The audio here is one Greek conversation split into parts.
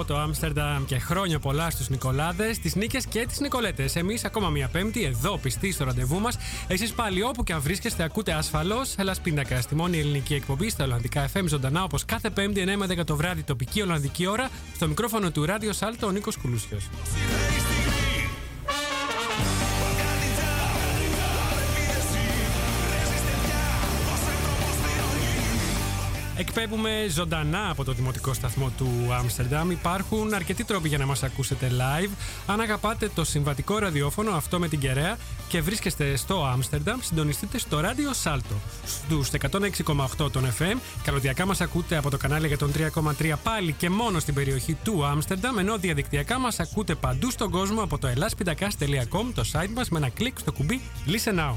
από το Άμστερνταμ και χρόνια πολλά στους Νικολάδες, τις Νίκες και τις Νικολέτες. Εμείς ακόμα μία Πέμπτη εδώ πιστοί στο ραντεβού μας. Εσείς πάλι όπου και αν βρίσκεστε, ακούτε ασφαλώς Ελλάς Πίντακα στη μόνη ελληνική εκπομπή στα Ολλανδικά FM ζωντανά όπως κάθε Πέμπτη 9 με 10 το βράδυ τοπική Ολλανδική ώρα. Στο μικρόφωνο του Ράδιο Σάλτο ο Νίκος Κουλούσιος. Εκπέμπουμε ζωντανά από το δημοτικό σταθμό του Άμστερνταμ. Υπάρχουν αρκετοί τρόποι για να μας ακούσετε live. Αν αγαπάτε το συμβατικό ραδιόφωνο, αυτό με την κεραία, και βρίσκεστε στο Άμστερνταμ, συντονιστείτε στο ράδιο Σάλτο. Στους 106,8 των FM. Καλωδιακά μας ακούτε από το κανάλι για τον 3,3 πάλι και μόνο στην περιοχή του Άμστερνταμ, ενώ διαδικτυακά μας ακούτε παντού στον κόσμο από το elaspindakaas.com, το site μας, με ένα κλικ στο κουμπί Listen Now.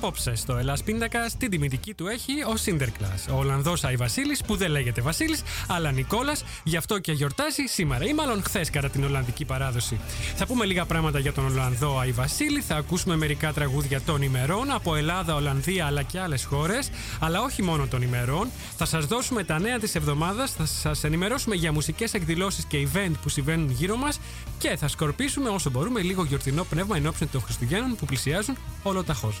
Απόψε στο Ελλάς Πίντακα, την τιμητική του έχει ο Σίντερκλα. Ο Ολλανδός Άι Βασίλης, που δεν λέγεται Βασίλης, αλλά Νικόλας, γι' αυτό και γιορτάζει σήμερα ή μάλλον χθες κατά την Ολλανδική παράδοση. Θα πούμε λίγα πράγματα για τον Ολλανδό Άι Βασίλη, θα ακούσουμε μερικά τραγούδια των ημερών από Ελλάδα, Ολλανδία αλλά και άλλες χώρες, αλλά όχι μόνο των ημερών. Θα σας δώσουμε τα νέα της εβδομάδας, θα σας ενημερώσουμε για μουσικές εκδηλώσεις και event που συμβαίνουν γύρω μας και θα σκορπίσουμε όσο μπορούμε λίγο γιορτινό πνεύμα εν ώψη των Χριστουγέννων που πλησιάζουν ολοταχώς.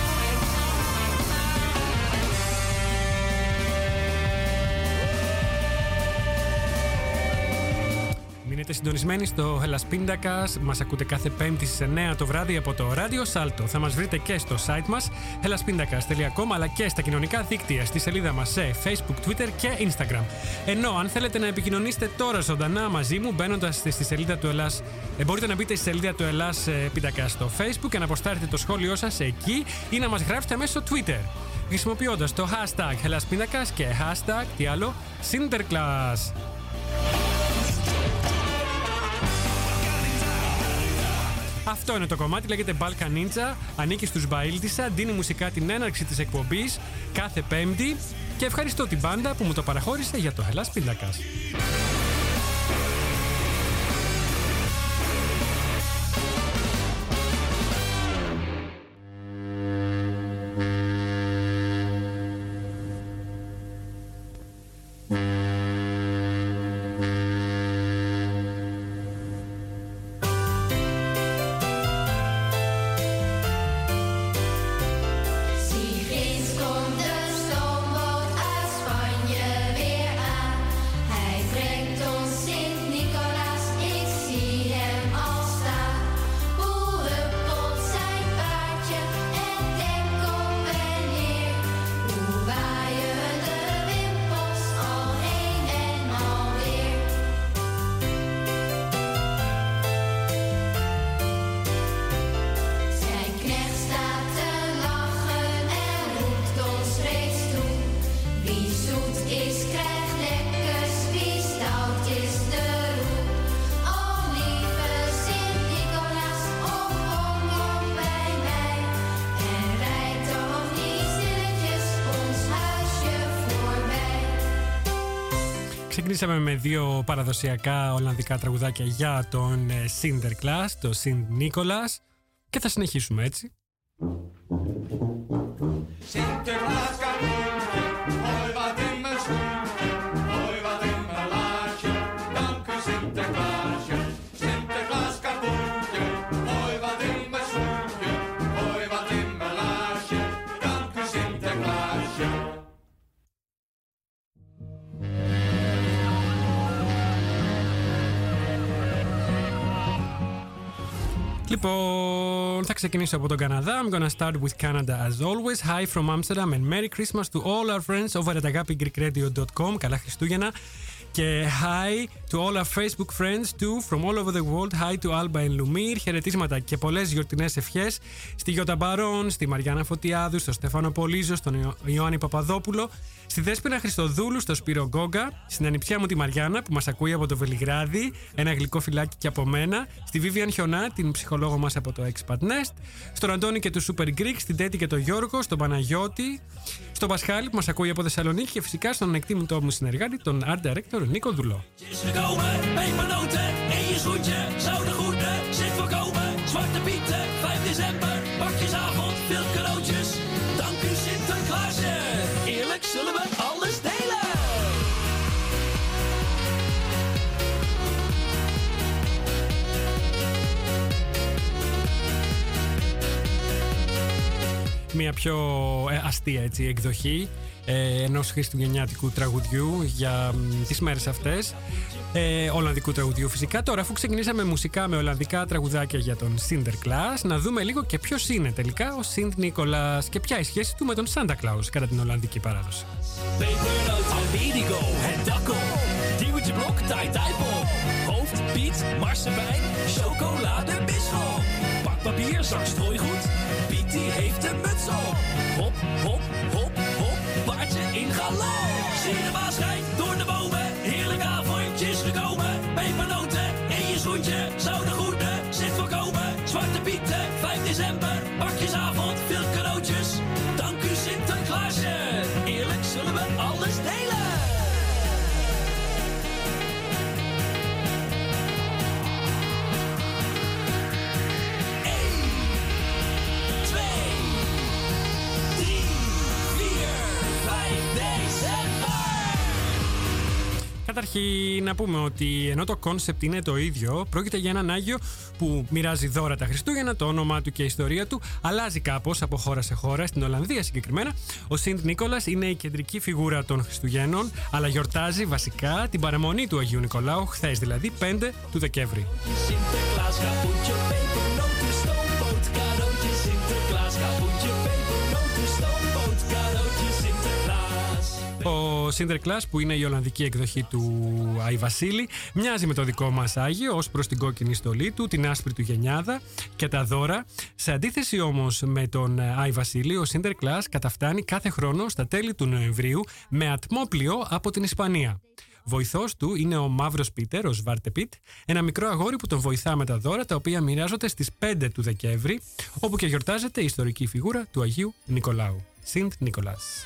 Μείνετε συντονισμένοι στο Hellas Pindakaas. Μας ακούτε κάθε Πέμπτη στις 9 το βράδυ από το Radio Salto. Θα μας βρείτε και στο site μας hellaspindakas.com αλλά και στα κοινωνικά δίκτυα στη σελίδα μας σε Facebook, Twitter και Instagram. Ενώ αν θέλετε να επικοινωνήσετε τώρα ζωντανά μαζί μου μπαίνοντας στη σελίδα του Ελλάς ε, μπορείτε να μπείτε στη σελίδα του Ελλάς ε, Pindakaas στο Facebook και να αποστάρετε το σχόλιο σας εκεί ή να μας γράψετε μέσω Twitter χρησιμοποιώντας το hashtag Hellas Pindakaas και hashtag τι άλλο Sinterklaas. Αυτό είναι το κομμάτι, λέγεται Balkan Ninja. Ανήκει στους Μπαίλτισα, δίνει μουσικά την έναρξη της εκπομπής κάθε Πέμπτη και ευχαριστώ την μπάντα που μου το παραχώρησε για το Ελλάς Πίντακας. Ξεκινήσαμε με δύο παραδοσιακά Ολλανδικά τραγουδάκια για τον ε, Sinterklaas, το Sint Nicholas και θα συνεχίσουμε έτσι. Sinterklaas Λοιπόν, θα ξεκινήσω από τον Καναδά. I'm gonna start with Canada as always. Hi from Amsterdam and Merry Christmas to all our friends over at agapigreekradio.com. Καλά Χριστούγεννα. Και hi to all our Facebook friends too from all over the world. Hi to Alba and Lumir. Χαιρετίσματα και πολλέ γιορτινέ ευχέ στη Γιώτα Μπαρόν, στη Μαριάννα Φωτιάδου, στο Στέφανο Πολίζο, στον Ιω- Ιωάννη Παπαδόπουλο, στη Δέσποινα Χριστοδούλου, στο Σπύρο Γκόγκα, στην ανιψιά μου τη Μαριάννα που μας ακούει από το Βελιγράδι, ένα γλυκό φυλάκι και από μένα, στη Βίβιαν Χιονά, την ψυχολόγο μας από το Expat Nest, στον Αντώνη και του Super Greek, στην Τέτη και τον Γιώργο, στον Παναγιώτη, στον Πασχάλη που μας ακούει από Θεσσαλονίκη και φυσικά στον εκτίμητό μου συνεργάτη, τον Art Director Νίκο Δουλό. is gekomen, pepernoten in je schoentje. Zouden groenten, zit voorkomen. Zwarte pieten, 5 december. Pakjesavond, μια πιο ε, αστεία έτσι, εκδοχή ε, ενός χριστουγεννιάτικου τραγουδιού για μ, τις μέρες αυτές. Ε, Ολλανδικού τραγουδιού φυσικά. Τώρα, αφού ξεκινήσαμε μουσικά με Ολλανδικά τραγουδάκια για τον Sinterklaas, να δούμε λίγο και ποιος είναι τελικά ο Sint Nicholas και ποια η σχέση του με τον Santa Claus κατά την Ολλανδική παράδοση. Pepernoten, Amerigo, het dakkel. Diewertje blok, taai taipel. Hoofd, piet, marsepein, chocolade, bisschop. Papier, zak strooigoed. Piet die heeft een muts op. Hop, hop, hop, hop. Paardje in galop. Zie door de. Καταρχήν να πούμε ότι ενώ το concept είναι το ίδιο, πρόκειται για έναν Άγιο που μοιράζει δώρα τα Χριστούγεννα, το όνομά του και η ιστορία του αλλάζει κάπως από χώρα σε χώρα, στην Ολλανδία συγκεκριμένα. Ο Σιντ Νίκολας είναι η κεντρική φιγούρα των Χριστουγέννων, αλλά γιορτάζει βασικά την παραμονή του Αγίου Νικολάου, χθες δηλαδή 5 του Δεκέμβρη. Ο Sinterklaas που είναι η Ολλανδική εκδοχή του Άι Βασίλη μοιάζει με το δικό μας Άγιο ως προς την κόκκινη στολή του, την άσπρη του γενιάδα και τα δώρα. Σε αντίθεση όμως με τον Άι Βασίλη, ο Sinterklaas καταφτάνει κάθε χρόνο στα τέλη του Νοεμβρίου με ατμόπλιο από την Ισπανία. Βοηθός του είναι ο Μαύρος Πίτερ, ο Σβάρτε Πιτ, ένα μικρό αγόρι που τον βοηθά με τα δώρα τα οποία μοιράζονται στις 5 του Δεκέμβρη, όπου και γιορτάζεται η ιστορική φιγούρα του Αγίου Νικολάου. Σιντ Νικολάς.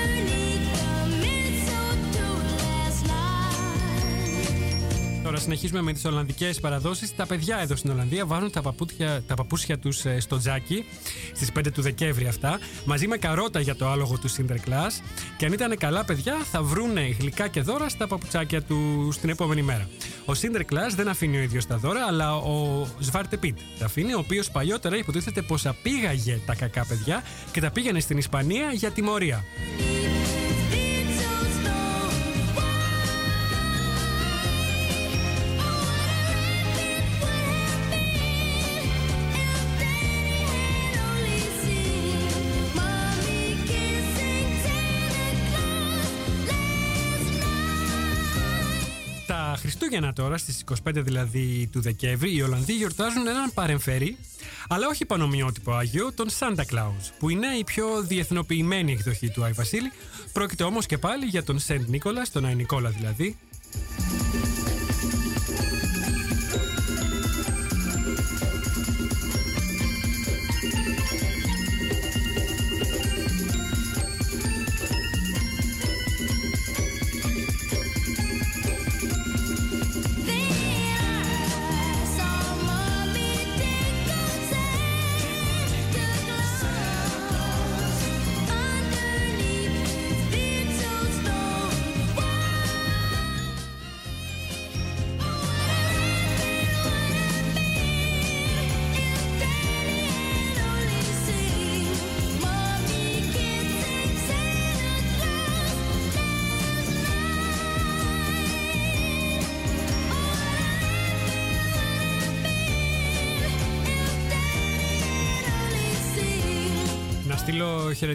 Τώρα συνεχίζουμε με τις Ολλανδικές παραδόσεις. Τα παιδιά εδώ στην Ολλανδία βάζουν τα, παπούτια, τα παπούσια τους στο τζάκι στις 5 του Δεκέμβρη αυτά, μαζί με καρότα για το άλογο του Sinterklaas. Και αν ήταν καλά παιδιά, θα βρούνε γλυκά και δώρα στα παπουτσάκια του στην επόμενη μέρα. Ο Sinterklaas δεν αφήνει ο ίδιος τα δώρα, αλλά ο Σβάρτε Πιτ τα αφήνει, ο οποίος παλιότερα υποτίθεται πως απήγαγε τα κακά παιδιά και τα πήγαινε στην Ισπανία για τιμωρία. Χριστούγεννα τώρα, στις 25 δηλαδή του Δεκέμβρη, οι Ολλανδοί γιορτάζουν έναν παρεμφερή, αλλά όχι πανομοιότυπο Άγιο, τον Santa Claus, που είναι η πιο διεθνοποιημένη εκδοχή του Άι Βασίλη. Πρόκειται όμως και πάλι για τον Σεντ Νίκολας, τον Άι Νικόλα δηλαδή,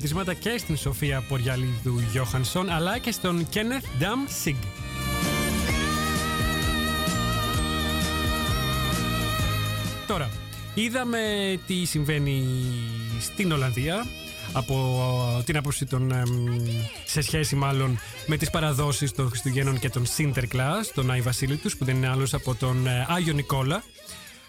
χαιρετισμάτα και στην Σοφία Ποριαλίδου Γιώχανσον αλλά και στον Κένεθ Νταμ Σιγκ. Τώρα, είδαμε τι συμβαίνει στην Ολλανδία από την άποψη των, εμ, σε σχέση μάλλον με τις παραδόσεις των Χριστουγέννων και των Sinterklaas, τον Άι Βασίλη τους, που δεν είναι άλλος από τον ε, Άγιο Νικόλα.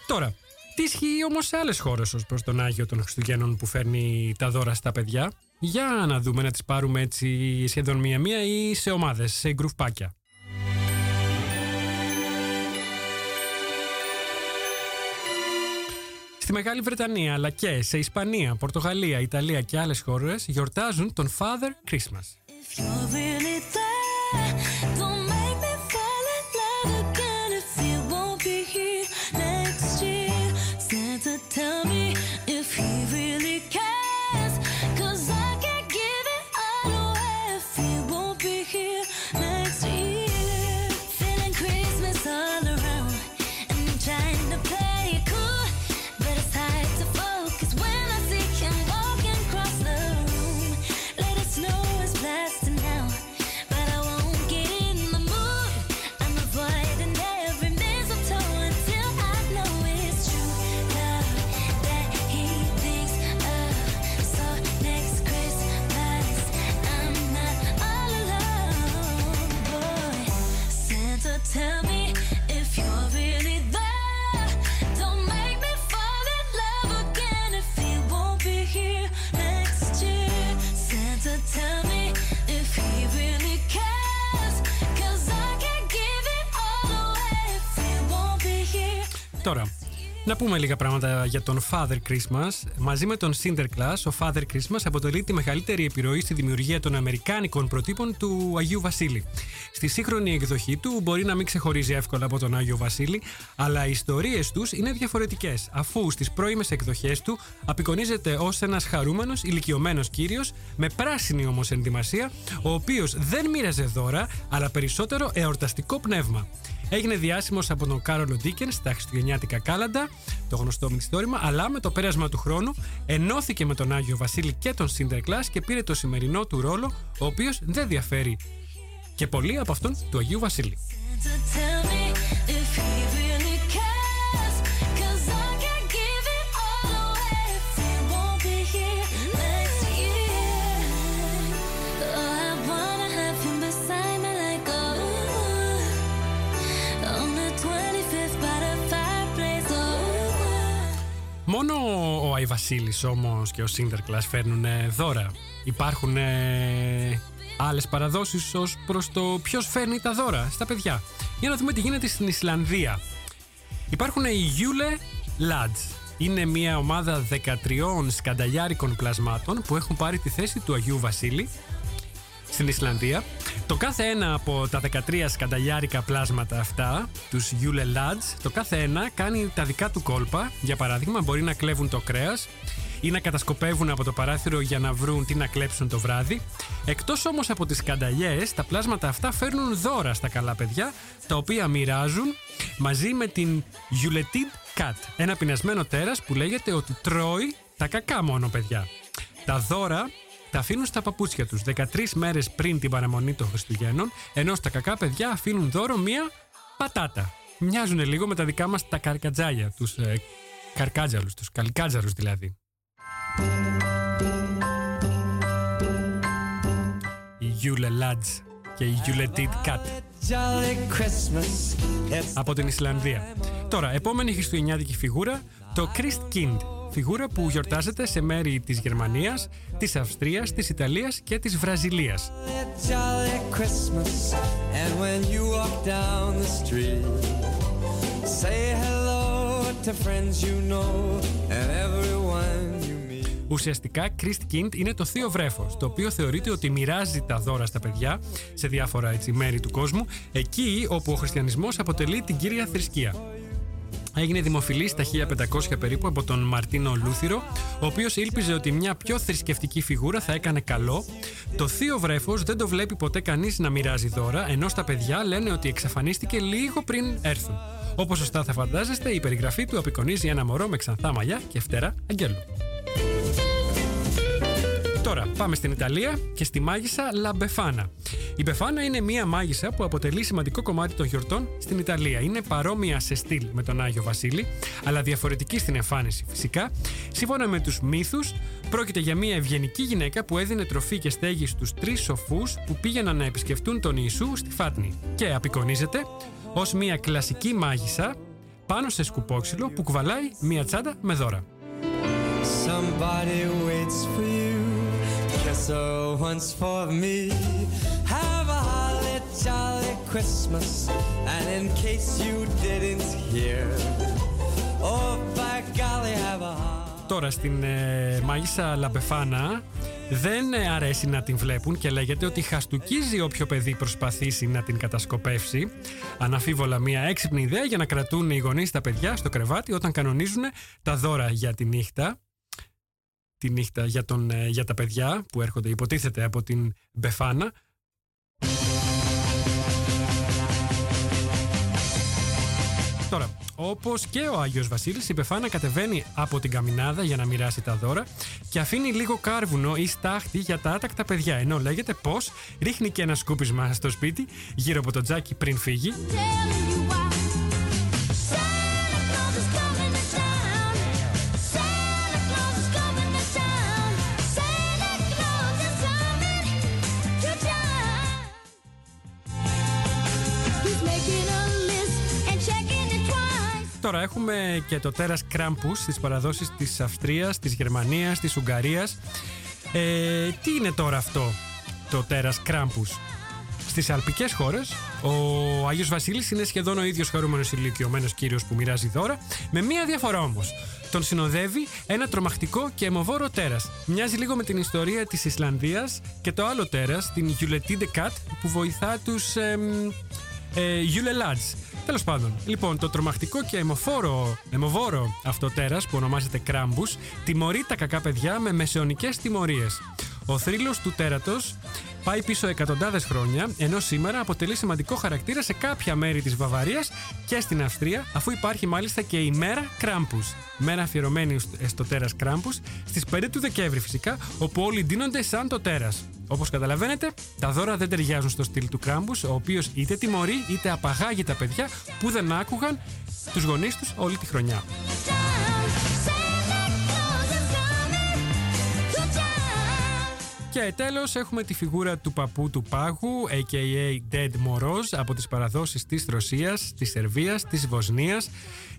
Τώρα, τι ισχύει όμως σε άλλες χώρες ως προς τον Άγιο των Χριστουγέννων που φέρνει τα δώρα στα παιδιά; Για να δούμε να τις πάρουμε έτσι σχεδόν μία-μία ή σε ομάδες, σε γκρουφπάκια. Στη Μεγάλη Βρετανία αλλά και σε Ισπανία, Πορτογαλία, Ιταλία και άλλες χώρες γιορτάζουν τον Father Christmas. If Τώρα, να πούμε λίγα πράγματα για τον Father Christmas. Μαζί με τον Sinterklaas, ο Father Christmas αποτελεί τη μεγαλύτερη επιρροή στη δημιουργία των Αμερικάνικων προτύπων του Αγίου Βασίλη. Στη σύγχρονη εκδοχή του μπορεί να μην ξεχωρίζει εύκολα από τον Άγιο Βασίλη, αλλά οι ιστορίες τους είναι διαφορετικές, αφού στις πρώιμες εκδοχές του απεικονίζεται ως ένας χαρούμενος ηλικιωμένος κύριος με πράσινη όμως ενδυμασία, ο οποίος δεν μοίραζε δώρα, αλλά περισσότερο εορταστικό πνεύμα. Έγινε διάσημος από τον Κάρολο Ντίκεν στα Χριστουγεννιάτικα Κάλαντα, το γνωστό μυθιστόρημα, αλλά με το πέρασμα του χρόνου ενώθηκε με τον Άγιο Βασίλη και τον Sinterklaas και πήρε το σημερινό του ρόλο, ο οποίος δεν διαφέρει και πολύ από αυτόν του Αγίου Βασίλη. Μόνο ο Άι Βασίλης όμως και ο Sinterklaas φέρνουν ε, δώρα. Υπάρχουν ε, άλλες παραδόσεις ως προς το ποιος φέρνει τα δώρα στα παιδιά. Για να δούμε τι γίνεται στην Ισλανδία. Υπάρχουν οι Yule Lads. Είναι μια ομάδα 13 σκανταλιάρικων πλασμάτων που έχουν πάρει τη θέση του Αγίου Βασίλη στην Ισλανδία. Το κάθε ένα από τα 13 σκανταλιάρικα πλάσματα αυτά, τους Yule Lads, το κάθε ένα κάνει τα δικά του κόλπα. Για παράδειγμα, μπορεί να κλέβουν το κρέας ή να κατασκοπεύουν από το παράθυρο για να βρουν τι να κλέψουν το βράδυ. Εκτός όμως από τις σκανταλιές, τα πλάσματα αυτά φέρνουν δώρα στα καλά παιδιά, τα οποία μοιράζουν μαζί με την Yuletide Cat, ένα πεινασμένο τέρας που λέγεται ότι τρώει τα κακά μόνο παιδιά. Τα δώρα τα αφήνουν στα παπούτσια τους 13 μέρες πριν την παραμονή των Χριστουγέννων, ενώ στα κακά παιδιά αφήνουν δώρο μία πατάτα. Μοιάζουν λίγο με τα δικά μας τα καρκατζάλια, τους ε, καρκάτζαλους, τους καλικάτζαρους δηλαδή. Η Yule Lads και η Yuletide Cat Jolly Christmas. It's από την Ισλανδία. Τώρα, επόμενη χριστουγεννιάτικη φιγούρα, το Christkind. Φιγούρα που γιορτάζεται σε μέρη της Γερμανίας, της Αυστρίας, της Ιταλίας και της Βραζιλίας. a jolly Christmas. And when you walk down the street, say hello to friends you know and everyone you meet. Ουσιαστικά, Christkind είναι το θείο βρέφος, το οποίο θεωρείται ότι μοιράζει τα δώρα στα παιδιά σε διάφορα έτσι, μέρη του κόσμου, εκεί όπου ο χριστιανισμός αποτελεί την κύρια θρησκεία. Έγινε δημοφιλής στα 1500 περίπου από τον Μαρτίνο Λούθυρο, ο οποίος ήλπιζε ότι μια πιο θρησκευτική φιγούρα θα έκανε καλό. Το θείο βρέφος δεν το βλέπει ποτέ κανείς να μοιράζει δώρα, ενώ στα παιδιά λένε ότι εξαφανίστηκε λίγο πριν έρθουν. Όπως σωστά θα φαντάζεστε, η περιγραφή του απεικονίζει ένα μωρό με ξανθά μαλλιά και φτερά αγγέλου. Τώρα πάμε στην Ιταλία και στη μάγισσα La Befana. Η Befana είναι μία μάγισσα που αποτελεί σημαντικό κομμάτι των γιορτών στην Ιταλία. Είναι παρόμοια σε στυλ με τον Άγιο Βασίλη, αλλά διαφορετική στην εμφάνιση φυσικά. Σύμφωνα με τους μύθους, πρόκειται για μία ευγενική γυναίκα που έδινε τροφή και στέγη στους τρεις σοφούς που πήγαιναν να επισκεφτούν τον Ιησού στη Φάτνη. Και απεικονίζεται ως μία κλασική μάγισσα πάνω σε σκουπόξυλο που κουβαλάει μία τσάντα με δώρα. Somebody waits for you. Kiss her once for me. Have a holly jolly Christmas. And in case you didn't hear, oh by golly, have a holly. Τώρα στην ε, μάγισσα Λαμπεφάνα δεν ε, αρέσει να την βλέπουν και λέγεται ότι χαστούκίζει όποιο παιδί προσπαθήσει να την κατασκοπεύσει. Αναφίβολα μια έξυπνη ιδέα για να κρατούν οι γονείς τα παιδιά στο κρεβάτι όταν κανονίζουν τα δώρα για τη νύχτα. Τη νύχτα για, τον, ε, για τα παιδιά που έρχονται υποτίθεται από την Μπεφάνα. Τώρα, όπως και ο Άγιος Βασίλης, η Πεφάνα κατεβαίνει από την καμινάδα για να μοιράσει τα δώρα και αφήνει λίγο κάρβουνο ή στάχτη για τα άτακτα παιδιά. Ενώ λέγεται πως ρίχνει και ένα σκούπισμα στο σπίτι γύρω από το τζάκι πριν φύγει. Telling you Τώρα έχουμε και το τέρας Κράμπους στις παραδόσεις της Αυστρίας, της Γερμανίας, της Ουγγαρίας. Ε, τι είναι τώρα αυτό το τέρας Κράμπους. Στις αλπικές χώρες, ο Άγιος Βασίλης είναι σχεδόν ο ίδιος χαρούμενος ηλικιωμένος κύριος που μοιράζει δώρα, με μία διαφορά όμως. Τον συνοδεύει ένα τρομακτικό και αιμοβόρο τέρας. Μοιάζει λίγο με την ιστορία της Ισλανδίας και το άλλο τέρας, την Yuletide Cat, που βοηθά τους εμ, ε, Yule Lads. Τέλος πάντων, λοιπόν, το τρομακτικό και αιμοφόρο, αιμοβόρο αυτό τέρας που ονομάζεται Κράμπους τιμωρεί τα κακά παιδιά με μεσαιωνικές τιμωρίες. Ο θρύλος του τέρατος πάει πίσω εκατοντάδες χρόνια, ενώ σήμερα αποτελεί σημαντικό χαρακτήρα σε κάποια μέρη της Βαβαρίας και στην Αυστρία, αφού υπάρχει μάλιστα και η μέρα Κράμπους. Μέρα αφιερωμένη στο τέρας Κράμπους, στις 5 του Δεκέμβρη φυσικά, όπου όλοι ντύνονται σαν το τέρας. Όπως καταλαβαίνετε, τα δώρα δεν ταιριάζουν στο στυλ του Κράμπους, ο οποίος είτε τιμωρεί είτε απαγάγει τα παιδιά που δεν άκουγαν τους γονείς τους όλη τη χρονιά. Και τέλος έχουμε τη φιγούρα του παππού του πάγου, a.k.a. Dead Moroz, από τις παραδόσεις της Ρωσίας, της Σερβίας, της Βοσνίας,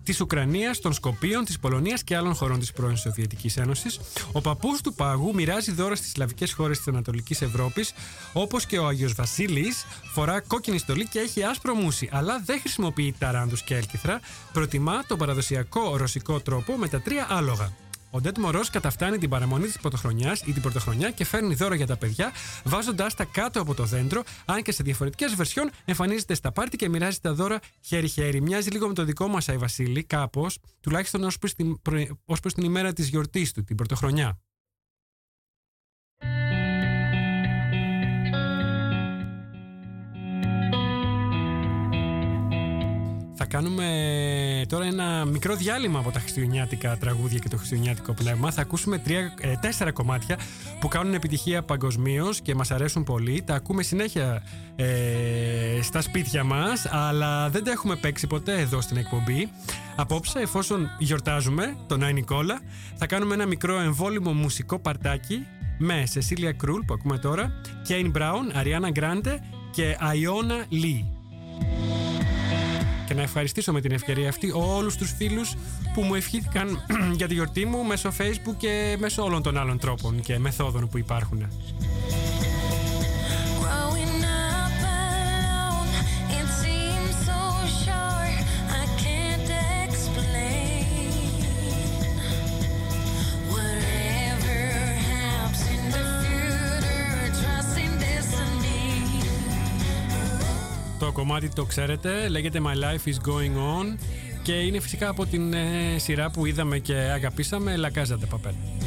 της Ουκρανίας, των Σκοπίων, της Πολωνίας και άλλων χωρών της πρώην Σοβιετικής Ένωσης. Ο παππούς του πάγου μοιράζει δώρα στις σλαβικές χώρες της Ανατολικής Ευρώπης, όπως και ο Άγιος Βασίλης, φορά κόκκινη στολή και έχει άσπρο μουσι, αλλά δεν χρησιμοποιεί ταράντους και έλκυθρα, προτιμά τον παραδοσιακό ρωσικό τρόπο με τα τρία άλογα. Ο Ντέτ Μωρός καταφτάνει την παραμονή της πρωτοχρονιάς ή την πρωτοχρονιά και φέρνει δώρα για τα παιδιά, βάζοντάς τα κάτω από το δέντρο, αν και σε διαφορετικές βερσιόν εμφανίζεται στα πάρτι και μοιράζει τα δώρα χέρι-χέρι. Μοιάζει λίγο με το δικό μας Άι Βασίλη, κάπως, τουλάχιστον ως προς την, προ- ως προς την ημέρα της γιορτής του, την πρωτοχρονιά. Θα κάνουμε τώρα ένα μικρό διάλειμμα από τα χριστουγεννιάτικα τραγούδια και το χριστουγεννιάτικο πνεύμα. Θα ακούσουμε τρία, ε, τέσσερα κομμάτια που κάνουν επιτυχία παγκοσμίως και μας αρέσουν πολύ. Τα ακούμε συνέχεια ε, στα σπίτια μας, αλλά δεν τα έχουμε παίξει ποτέ εδώ στην εκπομπή. Απόψε, εφόσον γιορτάζουμε τον Άι Νικόλα, θα κάνουμε ένα μικρό εμβόλυμο μουσικό παρτάκι με Σεσίλια Κρούλ που ακούμε τώρα, Κέιν Μπράουν, Αριάννα Γκράντε και Αϊώνα Λί. Και να ευχαριστήσω με την ευκαιρία αυτή όλους τους φίλους που μου ευχήθηκαν για τη γιορτή μου μέσω facebook και μέσω όλων των άλλων τρόπων και μεθόδων που υπάρχουν. Το κομμάτι το ξέρετε, λέγεται My Life is Going On και είναι φυσικά από την ε, σειρά που είδαμε και αγαπήσαμε, La Casa de Papel.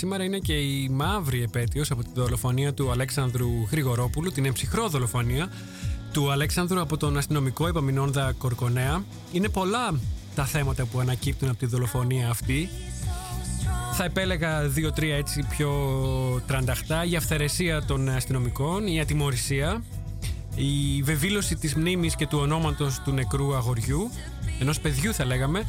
Σήμερα είναι και η μαύρη επέτειος από τη δολοφονία του Αλέξανδρου Γρηγορόπουλου, την εμψυχρό δολοφονία του Αλέξανδρου από τον αστυνομικό Επαμινόνδα Κορκονέα. Είναι πολλά τα θέματα που ανακύπτουν από τη δολοφονία αυτή. Θα επέλεγα δύο-τρία έτσι πιο τρανταχτά. Η αυθαιρεσία των αστυνομικών, η ατιμορρησία, η βεβήλωση της μνήμης και του ονόματος του νεκρού αγοριού, ενός παιδιού θα λέγαμε,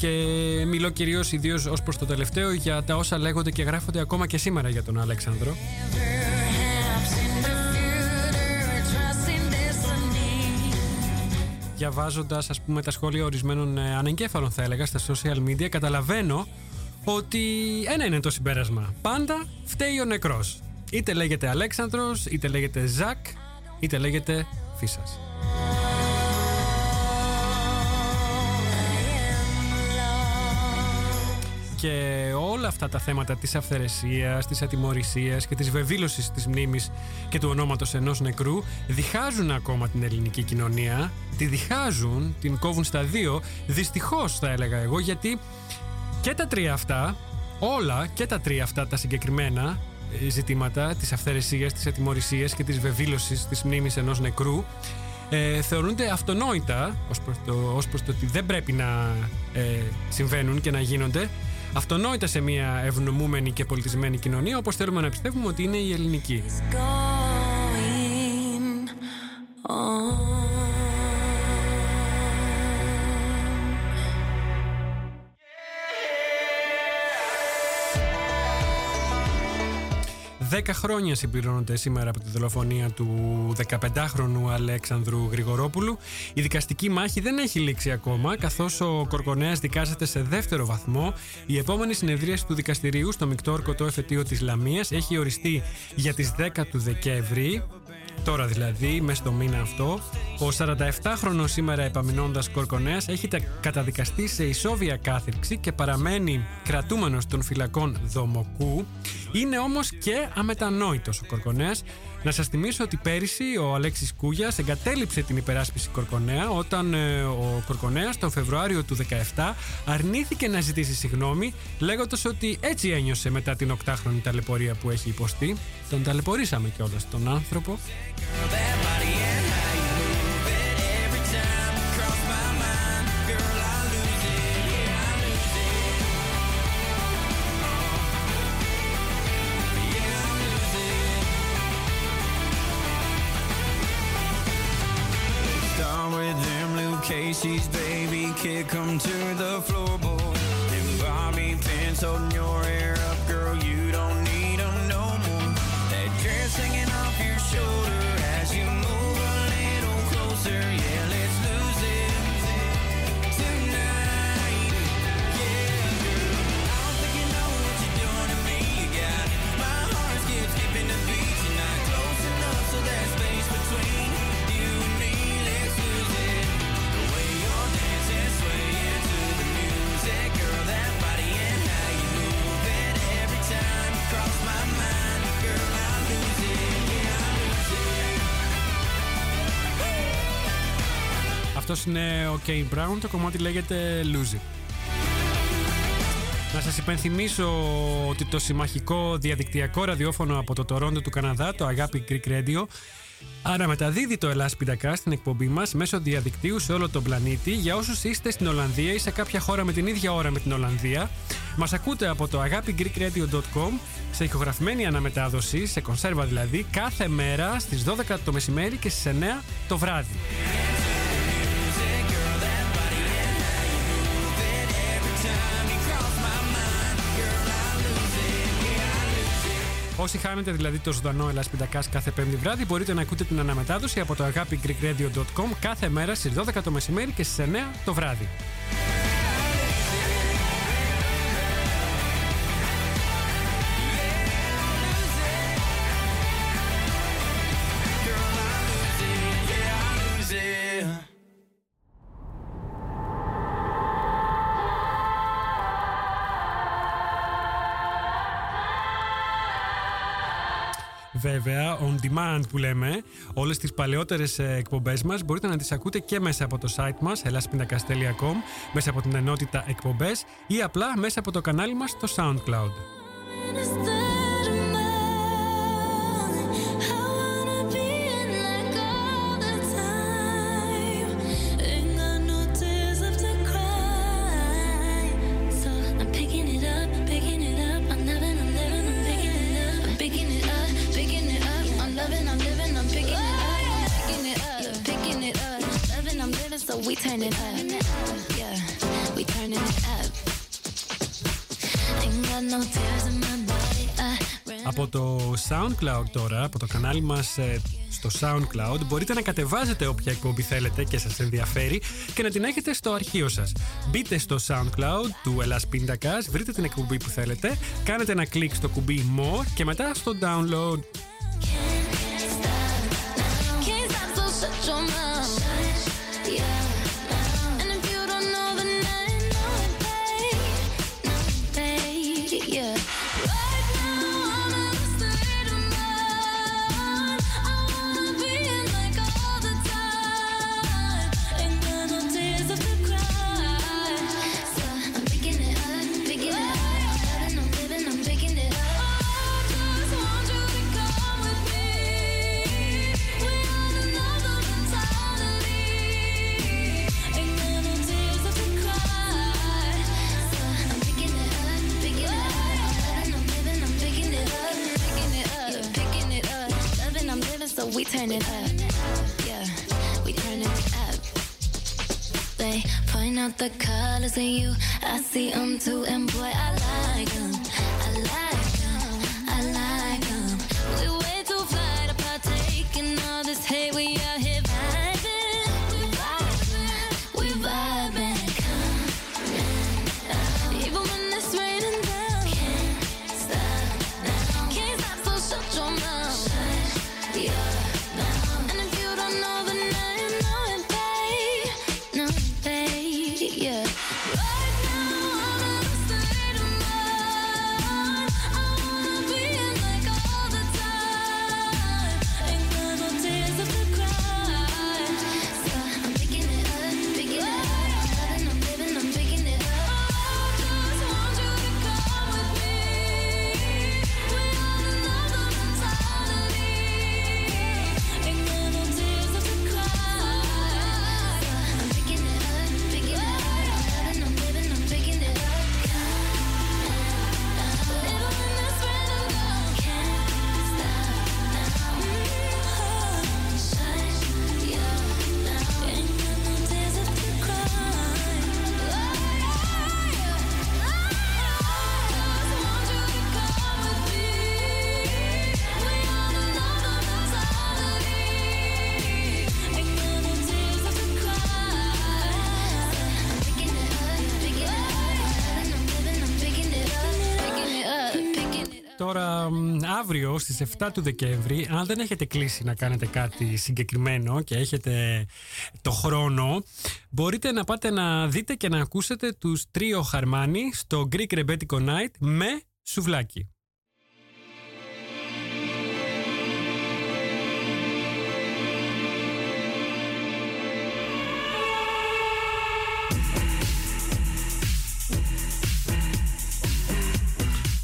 και μιλώ κυρίως ιδίως ως προς το τελευταίο για τα όσα λέγονται και γράφονται ακόμα και σήμερα για τον Αλέξανδρο. Perhaps in the future, trust in destiny. Διαβάζοντας ας πούμε τα σχόλια ορισμένων ε, ανεγκέφαλων θα έλεγα στα social media καταλαβαίνω ότι ένα είναι το συμπέρασμα. Πάντα φταίει ο νεκρός. Είτε λέγεται Αλέξανδρος, είτε λέγεται Ζακ, είτε λέγεται Φίσας. Και όλα αυτά τα θέματα της αυθαιρεσίας, της ατιμορρησίας και της βεβήλωσης της μνήμης και του ονόματος ενός νεκρού διχάζουν ακόμα την ελληνική κοινωνία, τη διχάζουν, την κόβουν στα δύο, δυστυχώς θα έλεγα εγώ, γιατί και τα τρία αυτά, όλα και τα τρία αυτά τα συγκεκριμένα ε, ζητήματα της αυθαιρεσίας, της ατιμορρησίας και της βεβήλωσης της μνήμης ενός νεκρού ε, θεωρούνται αυτονόητα ως προς, το, ως προς το ότι δεν πρέπει να ε, συμβαίνουν και να γίνονται αυτονόητα σε μια ευνομούμενη και πολιτισμένη κοινωνία όπως θέλουμε να πιστεύουμε ότι είναι η ελληνική. 10 χρόνια συμπληρώνονται σήμερα από τη δολοφονία του 15χρονου Αλέξανδρου Γρηγορόπουλου. Η δικαστική μάχη δεν έχει λήξει ακόμα, καθώς ο Κορκονέας δικάζεται σε δεύτερο βαθμό. Η επόμενη συνεδρίαση του δικαστηρίου στο Μικτόρκο το εφετείο της Λαμίας έχει οριστεί για τις 10 του Δεκέμβρη. Τώρα δηλαδή, μέσα στο μήνα αυτό, ο 47χρονος σήμερα επαμεινώντας Κορκονέας έχει τα- καταδικαστεί σε ισόβια κάθριξη και παραμένει κρατούμενος των φυλακών Δομοκού. Είναι όμως και αμετανόητος ο Κορκονέας. Να σας θυμίσω ότι πέρυσι ο Αλέξης Κούγιας εγκατέλειψε την υπεράσπιση Κορκονέα όταν ε, ο Κορκονέας τον Φεβρουάριο του 17 αρνήθηκε να ζητήσει συγγνώμη λέγοντας ότι έτσι ένιωσε μετά την οκτάχρονη ταλαιπωρία που έχει υποστεί. Τον ταλαιπωρήσαμε κιόλας τον άνθρωπο. Casey's baby, kick 'em to the floorboard. And Bobby pins holding your hair είναι ο Kane Brown. Το κομμάτι λέγεται Lose It. Να σας υπενθυμίσω ότι το συμμαχικό διαδικτυακό ραδιόφωνο από το Τορόντο του Καναδά, το Αγάπη Greek Radio, αναμεταδίδει το Ελλάς Πιτακά στην εκπομπή μας μέσω διαδικτύου σε όλο τον πλανήτη για όσους είστε στην Ολλανδία ή σε κάποια χώρα με την ίδια ώρα με την Ολλανδία. Μας ακούτε από το agapigreekradio.com σε ηχογραφημένη αναμετάδοση, σε κονσέρβα δηλαδή, κάθε μέρα στις 12 το μεσημέρι και στις 9 το βράδυ. Όσοι χάνετε δηλαδή το ζωντανό Ελλάς Πιτακάς κάθε πέμπτη βράδυ μπορείτε να ακούτε την αναμετάδοση από το agapigreekradio.com κάθε μέρα στις 12 το μεσημέρι και στις 9 το βράδυ. On demand που λέμε, όλες τις παλαιότερες ε, εκπομπές μας μπορείτε να τις ακούτε και μέσα από το site μας, elaspinacas.com, μέσα από την ενότητα εκπομπές ή απλά μέσα από το κανάλι μας στο SoundCloud. SoundCloud τώρα, από το κανάλι μας ε, στο SoundCloud, μπορείτε να κατεβάζετε όποια εκπομπή θέλετε και σας ενδιαφέρει και να την έχετε στο αρχείο σας. Μπείτε στο SoundCloud του Ελλάς Πίντακας, βρείτε την εκπομπή που θέλετε, κάνετε ένα κλικ στο κουμπί More και μετά στο Download. We turn it up. Yeah, we turn it up. They point out the colors in you. I see them too, and boy, I like αύριο στις 7 του Δεκέμβρη, αν δεν έχετε κλείσει να κάνετε κάτι συγκεκριμένο και έχετε το χρόνο, μπορείτε να πάτε να δείτε και να ακούσετε τους τρίο Χαρμάνι στο Greek Rebetiko Night με σουβλάκι.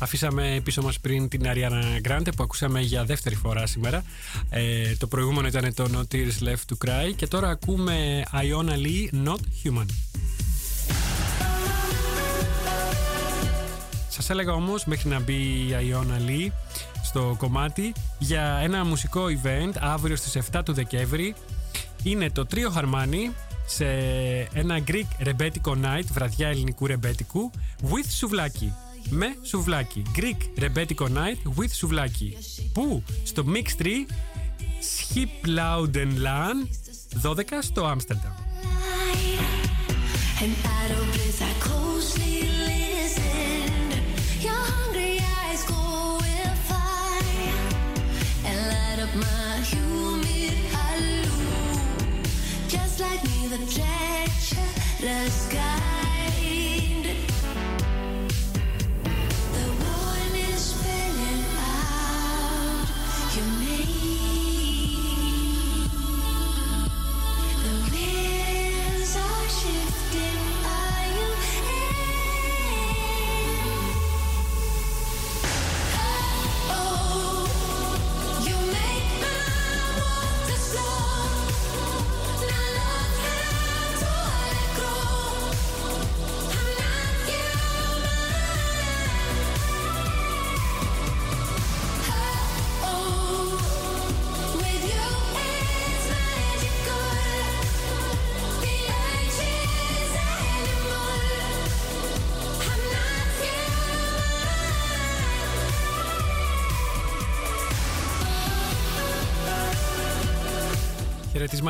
Αφήσαμε πίσω μας πριν την Ariana Grande που ακούσαμε για δεύτερη φορά σήμερα. Ε, το προηγούμενο ήταν το No Tears Left to Cry και τώρα ακούμε Iona Lee Not Human. Σας έλεγα όμως μέχρι να μπει η Iona Lee στο κομμάτι για ένα μουσικό event αύριο στις 7 του Δεκέμβρη. Είναι το τρίο Χαρμάνι σε ένα Greek ρεμπέτικο night, βραδιά ελληνικού ρεμπέτικου, with σουβλάκι. Με σουβλάκι. Greek ρεμπέτικο night with σουβλάκι. Πού? Στο Mix 3 Schiplouden 12 στο Άμστερνταμ. And out of bliss, I closely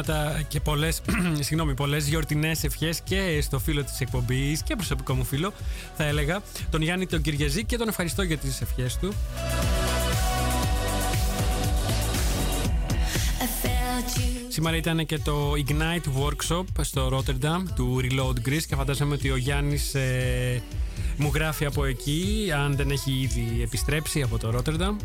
Χαιρετίσματα και πολλές συγγνώμη, πολλές γιορτινές ευχές και στο φίλο της εκπομπής και προσωπικό μου φίλο, θα έλεγα, τον Γιάννη τον Κυριαζή και τον ευχαριστώ για τις ευχές του. I felt you. Σήμερα ήταν και το Ignite Workshop στο Rotterdam του Reload Greece και φαντάζομαι ότι ο Γιάννης ε, μου γράφει από εκεί, αν δεν έχει ήδη επιστρέψει από το Rotterdam.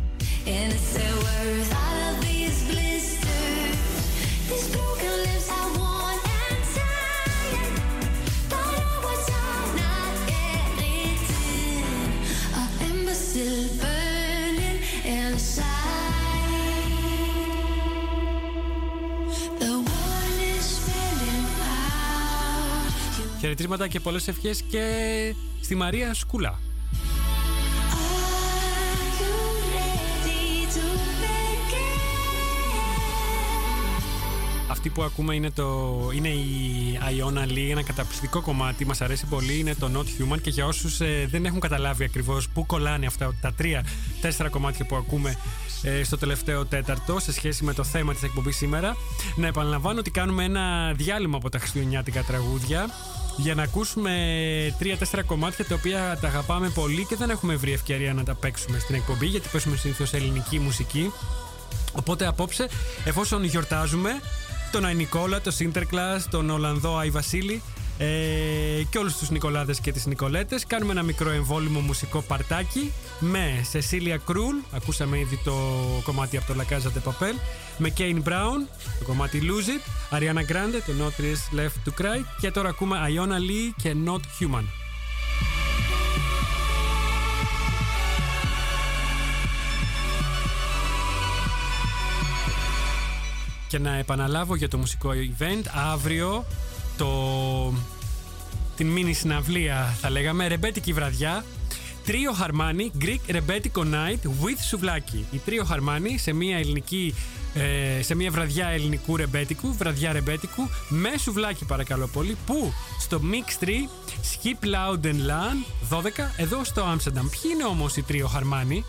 Χαιρετίσματα και πολλές ευχές και στη Μαρία Σκούλα. Are you ready to begin? Αυτή που ακούμε είναι, το, είναι η Iona Lee, ένα καταπληκτικό κομμάτι, μας αρέσει πολύ, είναι το Not Human και για όσους ε, δεν έχουν καταλάβει ακριβώς πού κολλάνε αυτά τα τρία, τέσσερα κομμάτια που ακούμε ε, στο τελευταίο τέταρτο σε σχέση με το θέμα της εκπομπής σήμερα, να επαναλαμβάνω ότι κάνουμε ένα διάλειμμα από τα χριστουγεννιάτικα τραγούδια για να ακούσουμε τρία-τέσσερα κομμάτια τα οποία τα αγαπάμε πολύ και δεν έχουμε βρει ευκαιρία να τα παίξουμε στην εκπομπή γιατί παίζουμε συνήθως ελληνική μουσική. Οπότε απόψε, εφόσον γιορτάζουμε τον Άι Νικόλα, τον Σίντερκλας, τον Ολλανδό Άι Βασίλη ε, και όλους τους Νικολάδες και τις Νικολέτες κάνουμε ένα μικρό εμβόλυμο μουσικό παρτάκι με Σεσίλια Κρούλ, ακούσαμε ήδη το κομμάτι από το La Casa de Papel με Κέιν Μπράουν, το κομμάτι Lose It Ariana Grande, το Not Is Left to Cry και τώρα ακούμε Iona Lee και Not Human. Και να επαναλάβω για το μουσικό event αύριο το... την μίνι συναυλία θα λέγαμε, ρεμπέτικη βραδιά Τρίο Χαρμάνι, Greek Ρεμπέτικο Night with Σουβλάκι. Η Τρίο Χαρμάνι σε μια ελληνική ε, σε μια βραδιά ελληνικού ρεμπέτικου, βραδιά ρεμπέτικου, με σουβλάκι παρακαλώ πολύ, που στο Mix 3 Skip Loud and Lan 12 εδώ στο Amsterdam. Ποιοι είναι όμως οι Τρίο Χαρμάνι;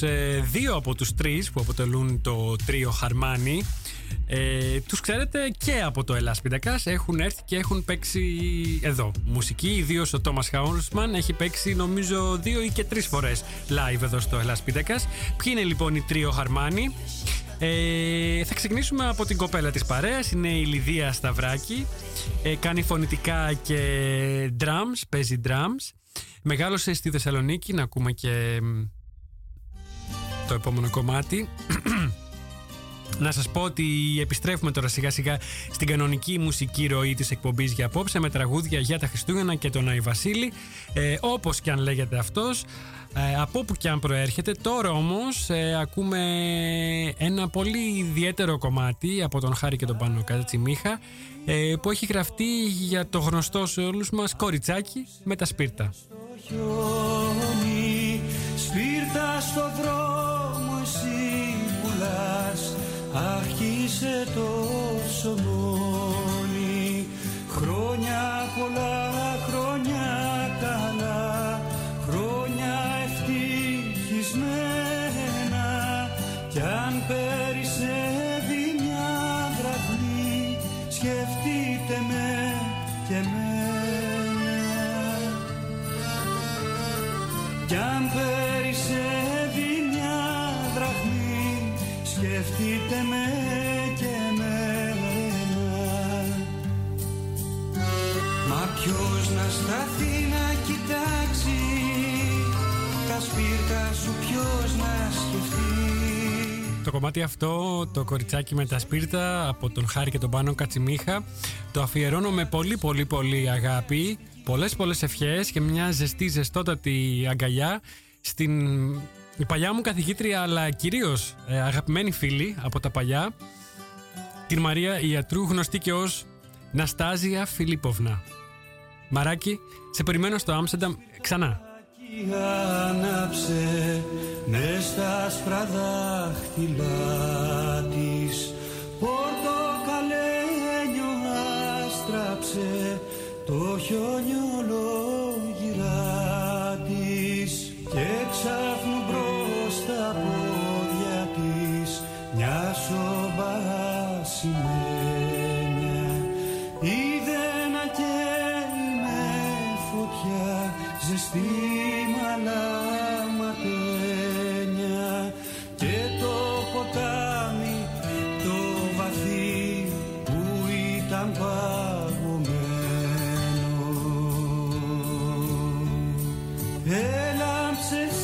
Τους ε, δύο από τους τρεις που αποτελούν το τρίο Χαρμάνι Ε, τους ξέρετε και από το Ελλάς Πιντακάς έχουν έρθει και έχουν παίξει εδώ. Μουσική ιδίως ο Τόμας Χάουρσμαν έχει παίξει νομίζω δύο ή και τρεις φορές live εδώ στο Ελλάς Πιντακάς ποιοι είναι λοιπόν οι τρίο Χαρμάνι; Ε, θα ξεκινήσουμε από την κοπέλα της παρέας είναι η Λιδία Σταυράκη. Ε, κάνει φωνητικά και drums παίζει drums. Μεγάλωσε στη Θεσσαλονίκη να ακούμε και μ, το επόμενο κομμάτι. Να σας πω ότι επιστρέφουμε τώρα σιγά σιγά στην κανονική μουσική ροή της εκπομπής για απόψε με τραγούδια για τα Χριστούγεννα και τον Άι Βασίλη. Ε, όπως και αν λέγεται αυτός ε, από όπου και αν προέρχεται τώρα όμως ε, ακούμε ένα πολύ ιδιαίτερο κομμάτι από τον Χάρη και τον Πάνο Κατσιμίχα ε, που έχει γραφτεί για το γνωστό σε όλους μας κοριτσάκι με τα σπίρτα. Χιόνι Σπίρτα στο δρόμο Άρχισε το ψωμόνι σου ποιος να σκεφτεί. Το κομμάτι αυτό, το κοριτσάκι με τα σπίρτα από τον Χάρη και τον Πάνο Κατσιμίχα το αφιερώνω με πολύ πολύ πολύ αγάπη πολλές πολλές ευχές και μια ζεστή ζεστότατη αγκαλιά στην η παλιά μου καθηγήτρια αλλά κυρίως ε, αγαπημένη φίλη από τα παλιά την Μαρία Ιατρού γνωστή και ως Ναστάζια Φιλίποβνα Μαράκι, σε περιμένω στο Άμστερνταμ ξανά. Κι άναψε μες στα άσπρα δάχτυλά της. Πορτοκαλένιο άστραψε το χιονιολογυρά Pelamsız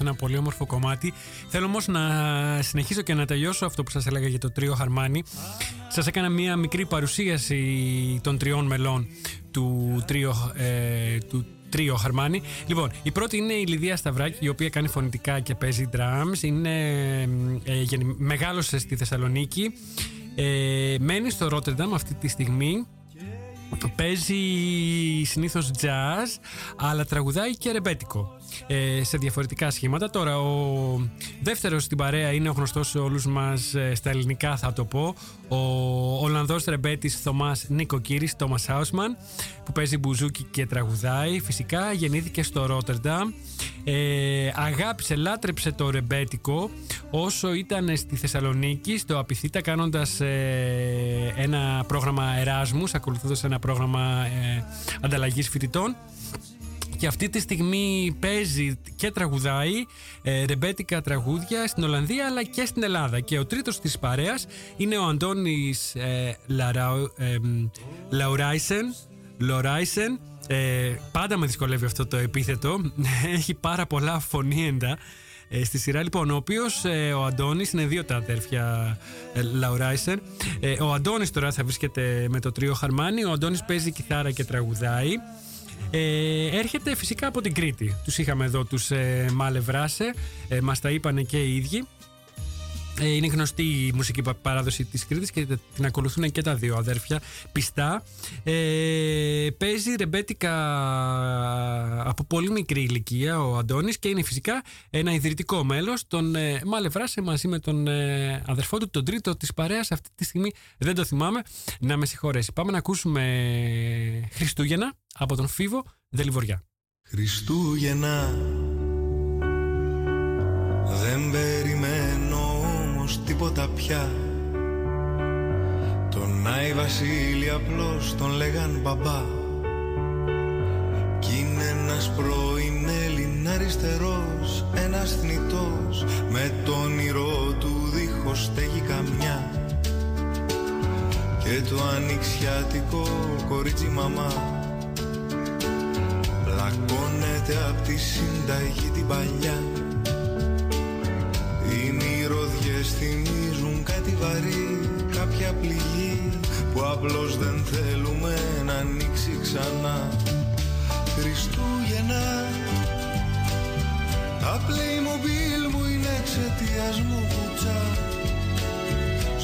Είναι όντω ένα πολύ όμορφο κομμάτι. Θέλω όμως να συνεχίσω και να τελειώσω αυτό που σας έλεγα για το τρίο Χαρμάνι. Σας έκανα μία μικρή παρουσίαση των τριών μελών του τρίο, ε, του τρίο Χαρμάνι. Λοιπόν, η πρώτη είναι η Λιδία Σταυράκη, η οποία κάνει φωνητικά και παίζει drums. Είναι, ε, γεννη- μεγάλωσε στη Θεσσαλονίκη. Ε, μένει στο Ρότερνταμ αυτή τη στιγμή. Παίζει συνήθως jazz, αλλά τραγουδάει και ρεμπέτικο ε, σε διαφορετικά σχήματα. Τώρα, ο δεύτερος στην παρέα είναι ο γνωστός σε όλους μας ε, στα ελληνικά θα το πω, ο Ολλανδός ρεμπέτης Θωμάς Νικοκύρης, Τόμας Χάουσμαν, που παίζει μπουζούκι και τραγουδάει. Φυσικά γεννήθηκε στο Ρότερνταμ. Ε, αγάπησε, λάτρεψε το ρεμπέτικο όσο ήταν στη Θεσσαλονίκη στο Απιθύτα κάνοντας ε, ένα πρόγραμμα Εράσμους ακολουθώντας ένα πρόγραμμα ε, ανταλλαγής φοιτητών και αυτή τη στιγμή παίζει και τραγουδάει ε, ρεμπέτικα τραγούδια στην Ολλανδία αλλά και στην Ελλάδα. Και ο τρίτος της παρέας είναι ο Αντώνης ε, Λαραου- ε, μ, Λαουράισεν. Λοράισεν. Ε, πάντα με δυσκολεύει αυτό το επίθετο. Έχει πάρα πολλά φωνήεντα. Ε, στη σειρά λοιπόν, ο οποίος ο Αντώνης είναι δύο τα αδέρφια ε, Λαουράισεν. Ε, ο Αντώνης τώρα θα βρίσκεται με το τρίο Χαρμάνι. Ο Αντώνης παίζει κιθάρα και τραγουδάει. Ε, έρχεται φυσικά από την Κρήτη. Τους είχαμε εδώ τους ε, Μάλε Βράσε, ε, μας τα είπανε και οι ίδιοι. Ε, Είναι γνωστή η μουσική πα- παράδοση της Κρήτης και την ακολουθούν και τα δύο αδέρφια πιστά. Ε, παίζει ρεμπέτικα από πολύ μικρή ηλικία ο Αντώνης και είναι φυσικά ένα ιδρυτικό μέλος των ε, Μαλευράσε μαζί με τον ε, αδερφό του, τον τρίτο της παρέας αυτή τη στιγμή δεν το θυμάμαι να με συγχωρέσει. Πάμε να ακούσουμε Χριστούγεννα από τον Φίβο Δελιβοριά. Χριστούγεννα Δεν περιμένω όμως τίποτα πια. Τον Άι Βασίλη απλώς τον λέγαν μπαμπά. Κι είναι ένας πρώην Έλλην αριστερός Ένας θνητός Με το όνειρό του δίχως στέγη καμιά. Και το ανοιξιάτικο κορίτσι μαμά. Πλακώνεται απ' τη συνταγή την παλιά. Οι μυρωδιές θυμίζουν κάτι βαρύ Κάποια πληγή που απλώς δεν θέλουμε να ανοίξει ξανά. Χριστούγεννα Τα Playmobil μου είναι εξαιτίας μου κουτσά.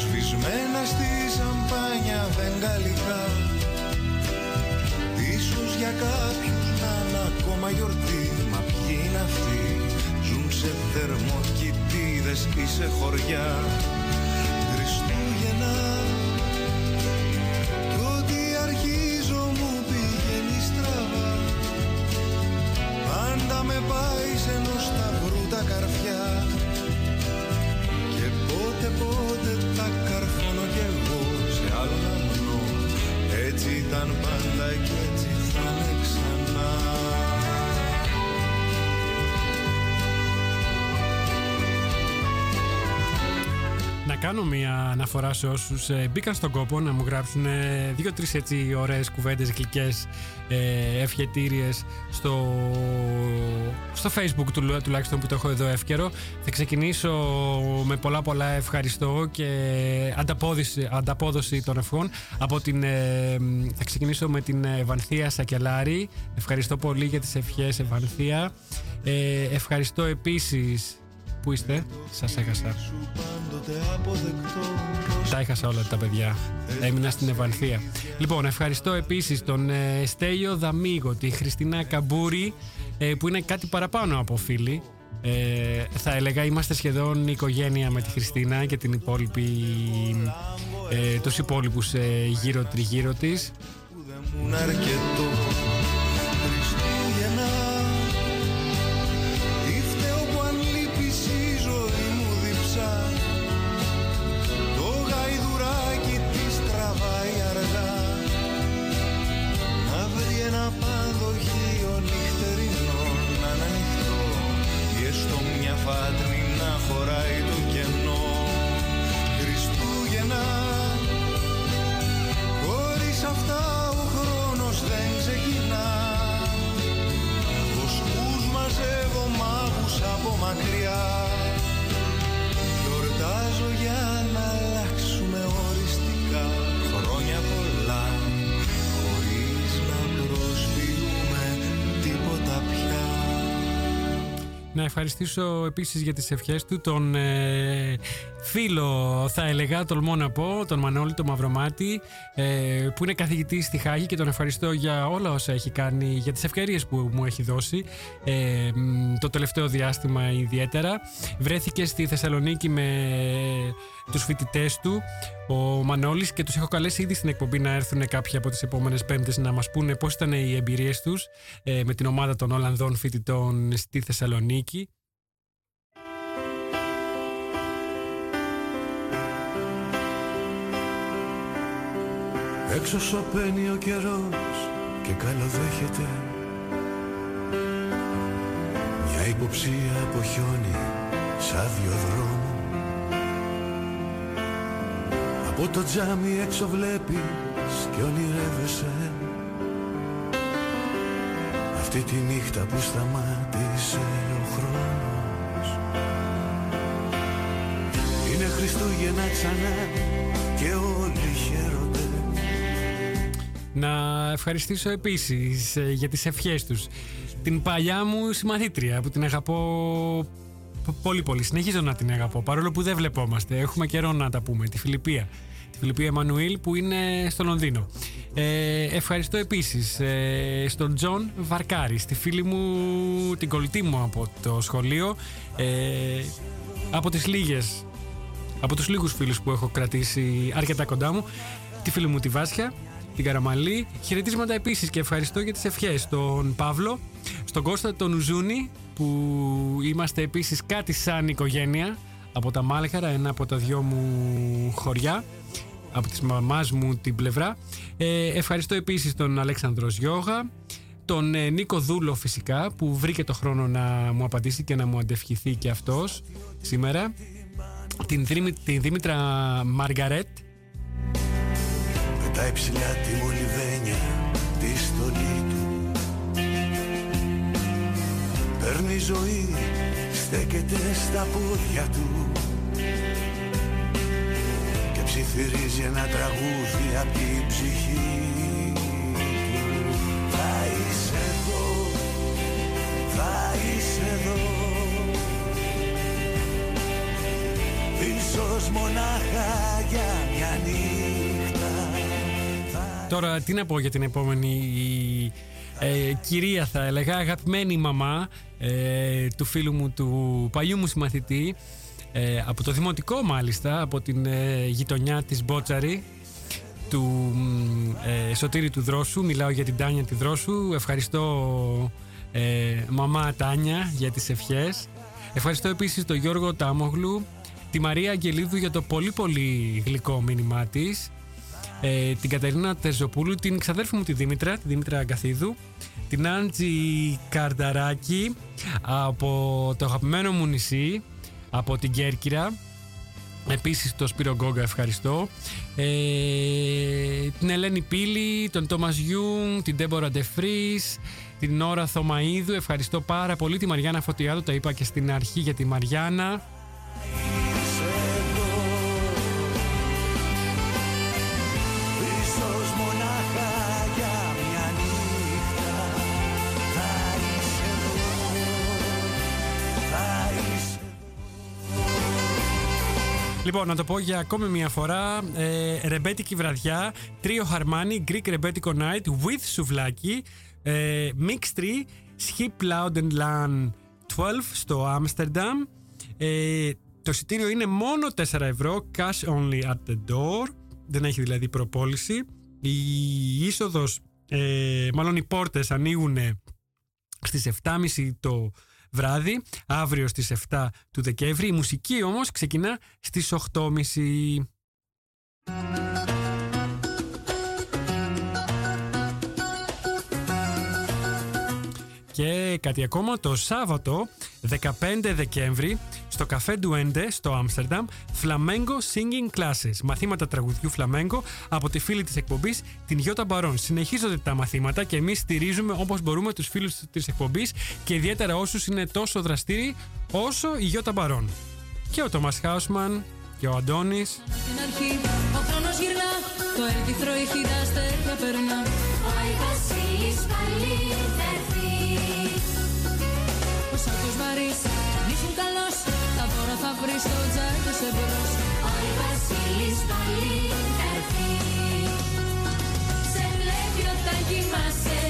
Σβησμένα στη σαμπάνια βεγγαλικά. Ίσως για κάποιους να είναι ακόμα γιορτή Μα ποιοι είναι αυτοί; Ζουν σε θερμοκοιτίδες ή σε χωριά Χριστούγεννα. Κι ό,τι αρχίζω μου πηγαίνει στραβά. Πάντα με πάει σε ενός σταυρού τα καρφιά. Και πότε πότε τα καρφώνω κι εγώ σε άλλον αμνό Έτσι ήταν πάντα και κάνω μια αναφορά σε όσους μπήκαν στον κόπο να μου γράψουν δύο-τρεις έτσι ωραίες κουβέντες, γλυκές ε, ευχετήριες στο, στο facebook του, τουλάχιστον που το έχω εδώ εύκαιρο. Θα ξεκινήσω με πολλά πολλά ευχαριστώ και ανταπόδοση, ανταπόδοση των ευχών. Από την, ε, θα ξεκινήσω με την Ευανθία Σακελάρη. Ευχαριστώ πολύ για τις ευχές Ευανθία. Ε, ευχαριστώ επίσης Πού είστε, σας έχασα. Πάντοτε αποδεκτό Τα έχασα όλα τα παιδιά. Έμεινα στην Ευανθία. Λοιπόν, ευχαριστώ επίσης τον ε, Στέλιο Δαμίγο, τη Χριστίνα Καμπούρη, ε, που είναι κάτι παραπάνω από φίλοι. Ε, θα έλεγα είμαστε σχεδόν οικογένεια με τη Χριστίνα και την υπόλοιπη, ε, τους υπόλοιπους ε, γύρω τριγύρω της. Να ευχαριστήσω επίσης για τις ευχές του τον ε, φίλο, θα έλεγα, τολμώ να πω, τον Μανώλη, τον Μαυρομάτη, ε, που είναι καθηγητής στη Χάγη και τον ευχαριστώ για όλα όσα έχει κάνει, για τις ευκαιρίες που μου έχει δώσει ε, μ, το τελευταίο διάστημα ιδιαίτερα. Βρέθηκε στη Θεσσαλονίκη με τους φοιτητές του, ο Μανώλης και τους έχω καλέσει ήδη στην εκπομπή να έρθουν κάποιοι από τις επόμενες πέμπτες να μας πούνε πώς ήταν οι εμπειρίες τους ε, με την ομάδα των Ολλανδών φοιτητών στη Θεσσαλονίκη. Έξω σωπαίνει ο καιρός και καλοδέχεται Μια υποψία από χιόνι σαν διοδρόμο Από το τζάμι έξω βλέπεις και ονειρεύεσαι. Αυτή τη νύχτα που σταμάτησε ο χρόνος. Είναι Χριστούγεννα ξανά και όλοι χαίρονται. Να ευχαριστήσω επίσης ε, για τις ευχές τους. Την παλιά μου συμμαθήτρια που την αγαπώ π- πολύ πολύ. Συνεχίζω να την αγαπώ παρόλο που δεν βλεπόμαστε. Έχουμε καιρό να τα πούμε. Τη Φιλιππία. Τη Φιλιππία Εμμανουήλ που είναι στο Λονδίνο. Ε, ευχαριστώ επίσης ε, στον Τζον Βαρκάρη, στη φίλη μου, την κολλητή μου από το σχολείο. Ε, από τις λίγες από τους λίγους φίλους που έχω κρατήσει αρκετά κοντά μου, τη φίλη μου τη Βάσια, την Καραμαλή. Χαιρετίσματα επίσης και ευχαριστώ για τις ευχές στον Παύλο, στον Κώστα τον Ουζούνη, που είμαστε επίσης κάτι σαν οικογένεια από τα Μάλχαρα, ένα από τα δυο μου χωριά, από της μαμάς μου την πλευρά. Ε, ευχαριστώ επίσης τον Αλέξανδρος Γιώγα, τον ε, Νίκο Δούλο φυσικά που βρήκε το χρόνο να μου απαντήσει και να μου αντευχηθεί και αυτός σήμερα. Την, Δήμη- την Δήμητρα Μαργαρέτ. Πετάει ψηλά τη μολυβένια Παίρνει ζωή, στέκεται στα πόδια του. Και ψιθυρίζει ένα τραγούδι απ' την ψυχή του. Θα είσαι εδώ, θα είσαι εδώ Ίσως μονάχα για μια νύχτα. Τώρα τι να πω για την επόμενη ε, κυρία θα έλεγα Αγαπημένη μαμά ε, Του φίλου μου του παλιού μου συμμαθητή ε, Από το δημοτικό μάλιστα Από την ε, γειτονιά της Μπότσαρη Του μ, ε, Σωτήρη του Δρόσου. Μιλάω για την Τάνια τη Δρόσου. Ευχαριστώ ε, μαμά Τάνια για τις ευχές. Ευχαριστώ επίσης τον Γιώργο Τάμογλου Τη Μαρία Αγγελίδου για το πολύ πολύ γλυκό μήνυμά της ε, την Κατερίνα Τερζοπούλου, την ξαδέρφη μου τη Δήμητρα, τη Δήμητρα Αγκαθίδου, την Άντζη Καρδαράκη από το αγαπημένο μου νησί, από την Κέρκυρα. Επίσης το Σπύρο Γκόγκα ευχαριστώ. Ε, την Ελένη Πύλη, τον Τόμας Γιούγκ, την Τέμπορα Ντεφρίς, την Ωρα Θωμαίδου. Ευχαριστώ πάρα πολύ τη Μαριάννα Φωτιάδου, τα είπα και στην αρχή για τη Μαριάννα. Λοιπόν, να το πω για ακόμη μια φορά. Ε, ρεμπέτικη βραδιά. Τρίο Χαρμάνι, Greek Rebetiko Night with σουβλάκι. Ε, Mix 3, Schip Loud and Lan 12 στο Άμστερνταμ. Ε, το εισιτήριο είναι μόνο 4 ευρώ, cash only at the door. Δεν έχει δηλαδή προπόληση. Η είσοδος, ε, μάλλον οι πόρτες ανοίγουν στις 7.30 το βράδυ, αύριο στις 7 του Δεκέμβρη. Η μουσική όμως ξεκινά στις 8.30. Και κάτι ακόμα, το Σάββατο 15 Δεκέμβρη στο καφέ Ντουέντε στο Άμστερνταμ Flamengo Singing Classes. Μαθήματα τραγουδιού Flamengo από τη φίλη της εκπομπής την Γιώτα Μπαρόν. Συνεχίζονται τα μαθήματα και εμείς στηρίζουμε όπως μπορούμε τους φίλους της εκπομπής και ιδιαίτερα όσους είναι τόσο δραστήριοι όσο η Γιώτα Μπαρόν. Και ο Τόμας Χάουσμαν και ο Αντώνης. Στην αρχή ο χρόνος γυρνά Το έρκυθρο ηχεί τα αστέρια περνά Ο Άι Βασίλης πάλι θα έρθει Ο σάκος βαρύς θα βρεις στο τζάκι σε μπρος. Ο Άι Βασίλης πάλι θα έρθει. Σε βλέπει όταν κοιμάσαι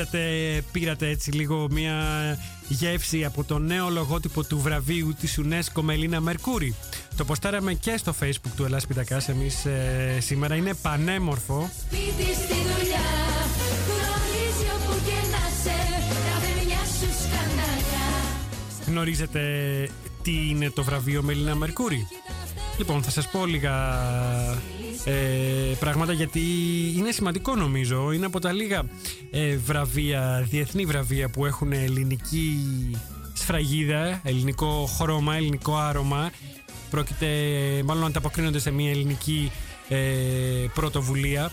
είδατε, πήρατε έτσι λίγο μια γεύση από το νέο λογότυπο του βραβείου της UNESCO Μελίνα Μερκούρη. Το ποστάραμε και στο facebook του Ελλάς Πιτακάς εμείς ε, σήμερα. Είναι πανέμορφο. Σπίτι στη δουλειά Γνωρίζει όπου και να σε Κάθε μια σου σκανδαλιά Γνωρίζετε τι είναι το βραβείο Μελίνα Μερκούρη; Λοιπόν, θα σας πω λίγα ε, πράγματα γιατί είναι σημαντικό νομίζω. Είναι από τα λίγα ε, βραβεία, διεθνή βραβεία που έχουν ελληνική σφραγίδα, ελληνικό χρώμα, ελληνικό άρωμα. Πρόκειται μάλλον ανταποκρίνονται σε μια ελληνική ε, πρωτοβουλία.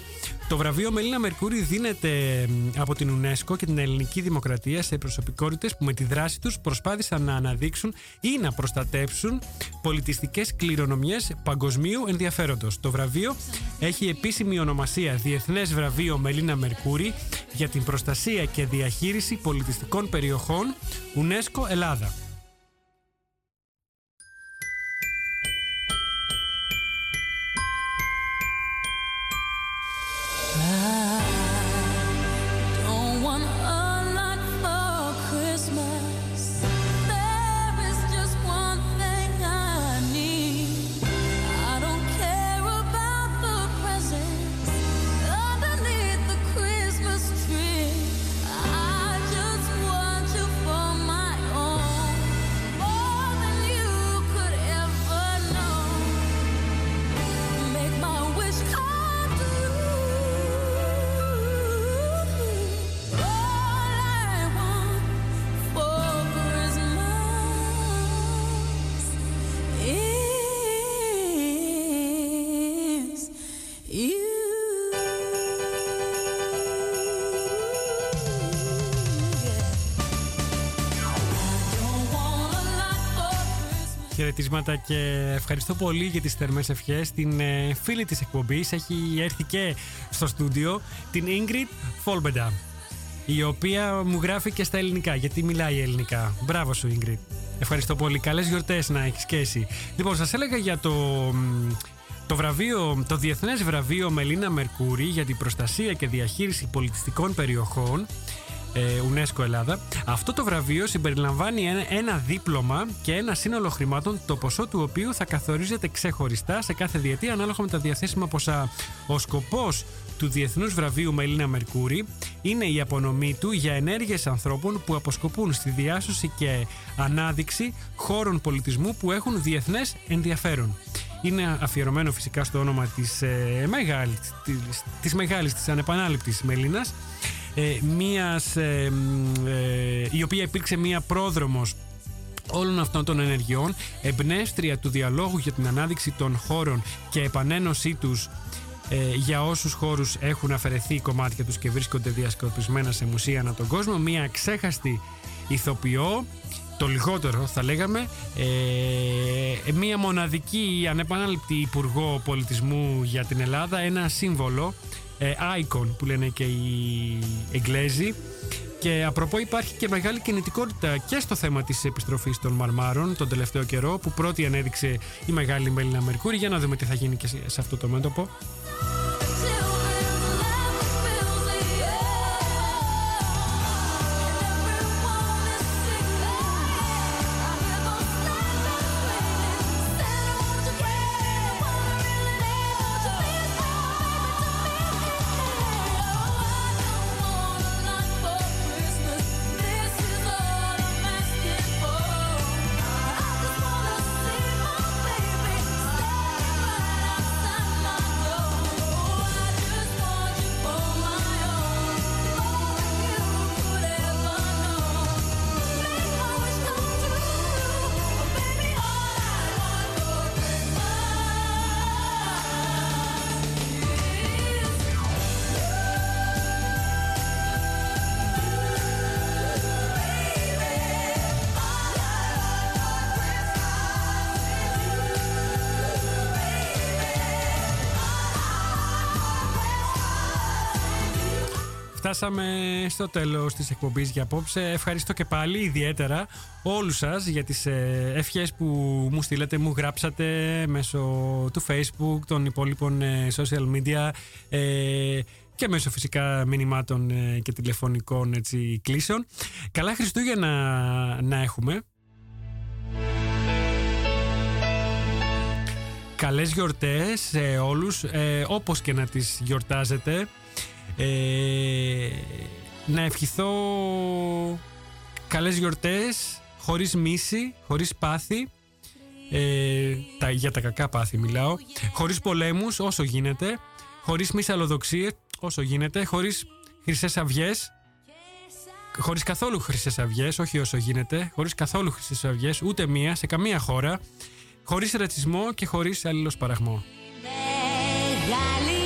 Το βραβείο Μελίνα Μερκούρη δίνεται μ, από την UNESCO και την ελληνική δημοκρατία σε προσωπικότητες που με τη δράση τους προσπάθησαν να αναδείξουν ή να προστατεύσουν πολιτιστικές κληρονομιές παγκοσμίου ενδιαφέροντος. Το βραβείο έχει επίσημη ονομασία Διεθνές Βραβείο Μελίνα Μερκούρη για την προστασία και διαχείριση πολιτιστικών περιοχών UNESCO Ελλάδα. Χαιρετίσματα και ευχαριστώ πολύ για τις θερμές ευχές. Την ε, φίλη της εκπομπής έχει έρθει και στο στούντιο, την Ingrid Φόλμπεντα, η οποία μου γράφει και στα ελληνικά, γιατί μιλάει ελληνικά. Μπράβο σου Ingrid. Ευχαριστώ πολύ. Καλές γιορτές να έχεις και εσύ. Λοιπόν, σας έλεγα για το... μ, Το βραβείο, το Διεθνές Βραβείο Μελίνα Μερκούρη για την προστασία και διαχείριση πολιτιστικών περιοχών ε, UNESCO Ελλάδα. Αυτό το βραβείο συμπεριλαμβάνει ένα, ένα δίπλωμα και ένα σύνολο χρημάτων, το ποσό του οποίου θα καθορίζεται ξεχωριστά σε κάθε διετία ανάλογα με τα διαθέσιμα ποσά. Ο σκοπός του Διεθνούς Βραβείου Μελίνα Μερκούρη είναι η απονομή του για ενέργειες ανθρώπων που αποσκοπούν στη διάσωση και ανάδειξη χώρων πολιτισμού που έχουν διεθνές ενδιαφέρον. Είναι αφιερωμένο φυσικά στο όνομα της, ε, μεγάλης, της, της μεγάλης, της ανεπανάληπτης Μελίνας ε, μίας, ε, μ, ε, η οποία υπήρξε μία πρόδρομος όλων αυτών των ενεργειών, εμπνεύστρια του διαλόγου για την ανάδειξη των χώρων και επανένωσή τους ε, για όσους χώρους έχουν αφαιρεθεί κομμάτια τους και βρίσκονται διασκορπισμένα σε μουσεία ανά τον κόσμο, μία ξέχαστη ηθοποιό, το λιγότερο θα λέγαμε, ε, μία μοναδική ανεπανάληπτη υπουργό πολιτισμού για την Ελλάδα, ένα σύμβολο, ε, icon που λένε και οι Εγγλέζοι, και απροπό υπάρχει και μεγάλη κινητικότητα και στο θέμα της επιστροφής των Μαρμάρων τον τελευταίο καιρό που πρώτη ανέδειξε η μεγάλη Μέλινα Μερκούρη. Για να δούμε τι θα γίνει και σε- σε αυτό το μέτωπο. Φτάσαμε στο τέλος της εκπομπής για απόψε. Ευχαριστώ και πάλι ιδιαίτερα όλους σας για τις ε, ευχές που μου στείλατε, μου γράψατε μέσω του Facebook, των υπόλοιπων ε, social media. Ε, και μέσω φυσικά μηνυμάτων ε, και τηλεφωνικών έτσι, κλήσεων. Καλά Χριστούγεννα να έχουμε. Καλές γιορτές σε όλους, ε, όπως και να τις γιορτάζετε. Ε, να ευχηθώ καλές γιορτές, χωρίς μίση, χωρίς πάθη. Ε, τα, για τα κακά πάθη μιλάω. Χωρίς πολέμους όσο γίνεται. Χωρίς μυσαλλοδοξίες όσο γίνεται. Χωρίς χρυσές αυγές. Χωρίς καθόλου χρυσές αυγές, όχι όσο γίνεται. Χωρίς καθόλου χρυσές αυγές, ούτε μία, σε καμία χώρα. Χωρίς ρατσισμό και χωρίς αλληλοσπαραγμό. Μεγάλη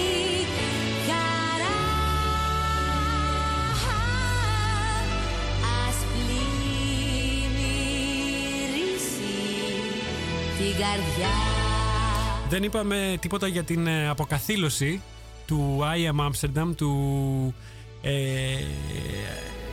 καρδιά Δεν είπαμε τίποτα για την ε, αποκαθήλωση του I Am Amsterdam, του ε,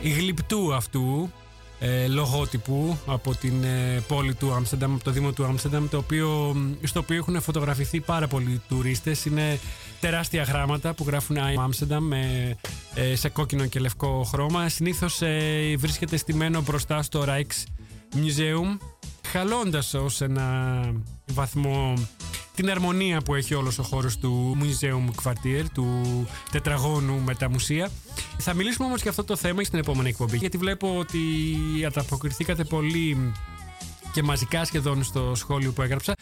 γλυπτού αυτού ε, λογότυπου από την ε, πόλη του Άμστερνταμ, από το Δήμο του Άμστερνταμ, το οποίο, στο οποίο έχουν φωτογραφηθεί πάρα πολλοί τουρίστες. Είναι τεράστια γράμματα που γράφουν I Am Amsterdam με, ε, σε κόκκινο και λευκό χρώμα. Συνήθως ε, βρίσκεται στημένο μπροστά στο Rijksmuseum, χαλώντας ως ένα βαθμό την αρμονία που έχει όλος ο χώρος του Museum Quartier, του τετραγώνου με τα μουσεία. Θα μιλήσουμε όμως για αυτό το θέμα στην επόμενη εκπομπή, γιατί βλέπω ότι ανταποκριθήκατε πολύ και μαζικά σχεδόν στο σχόλιο που έγραψα.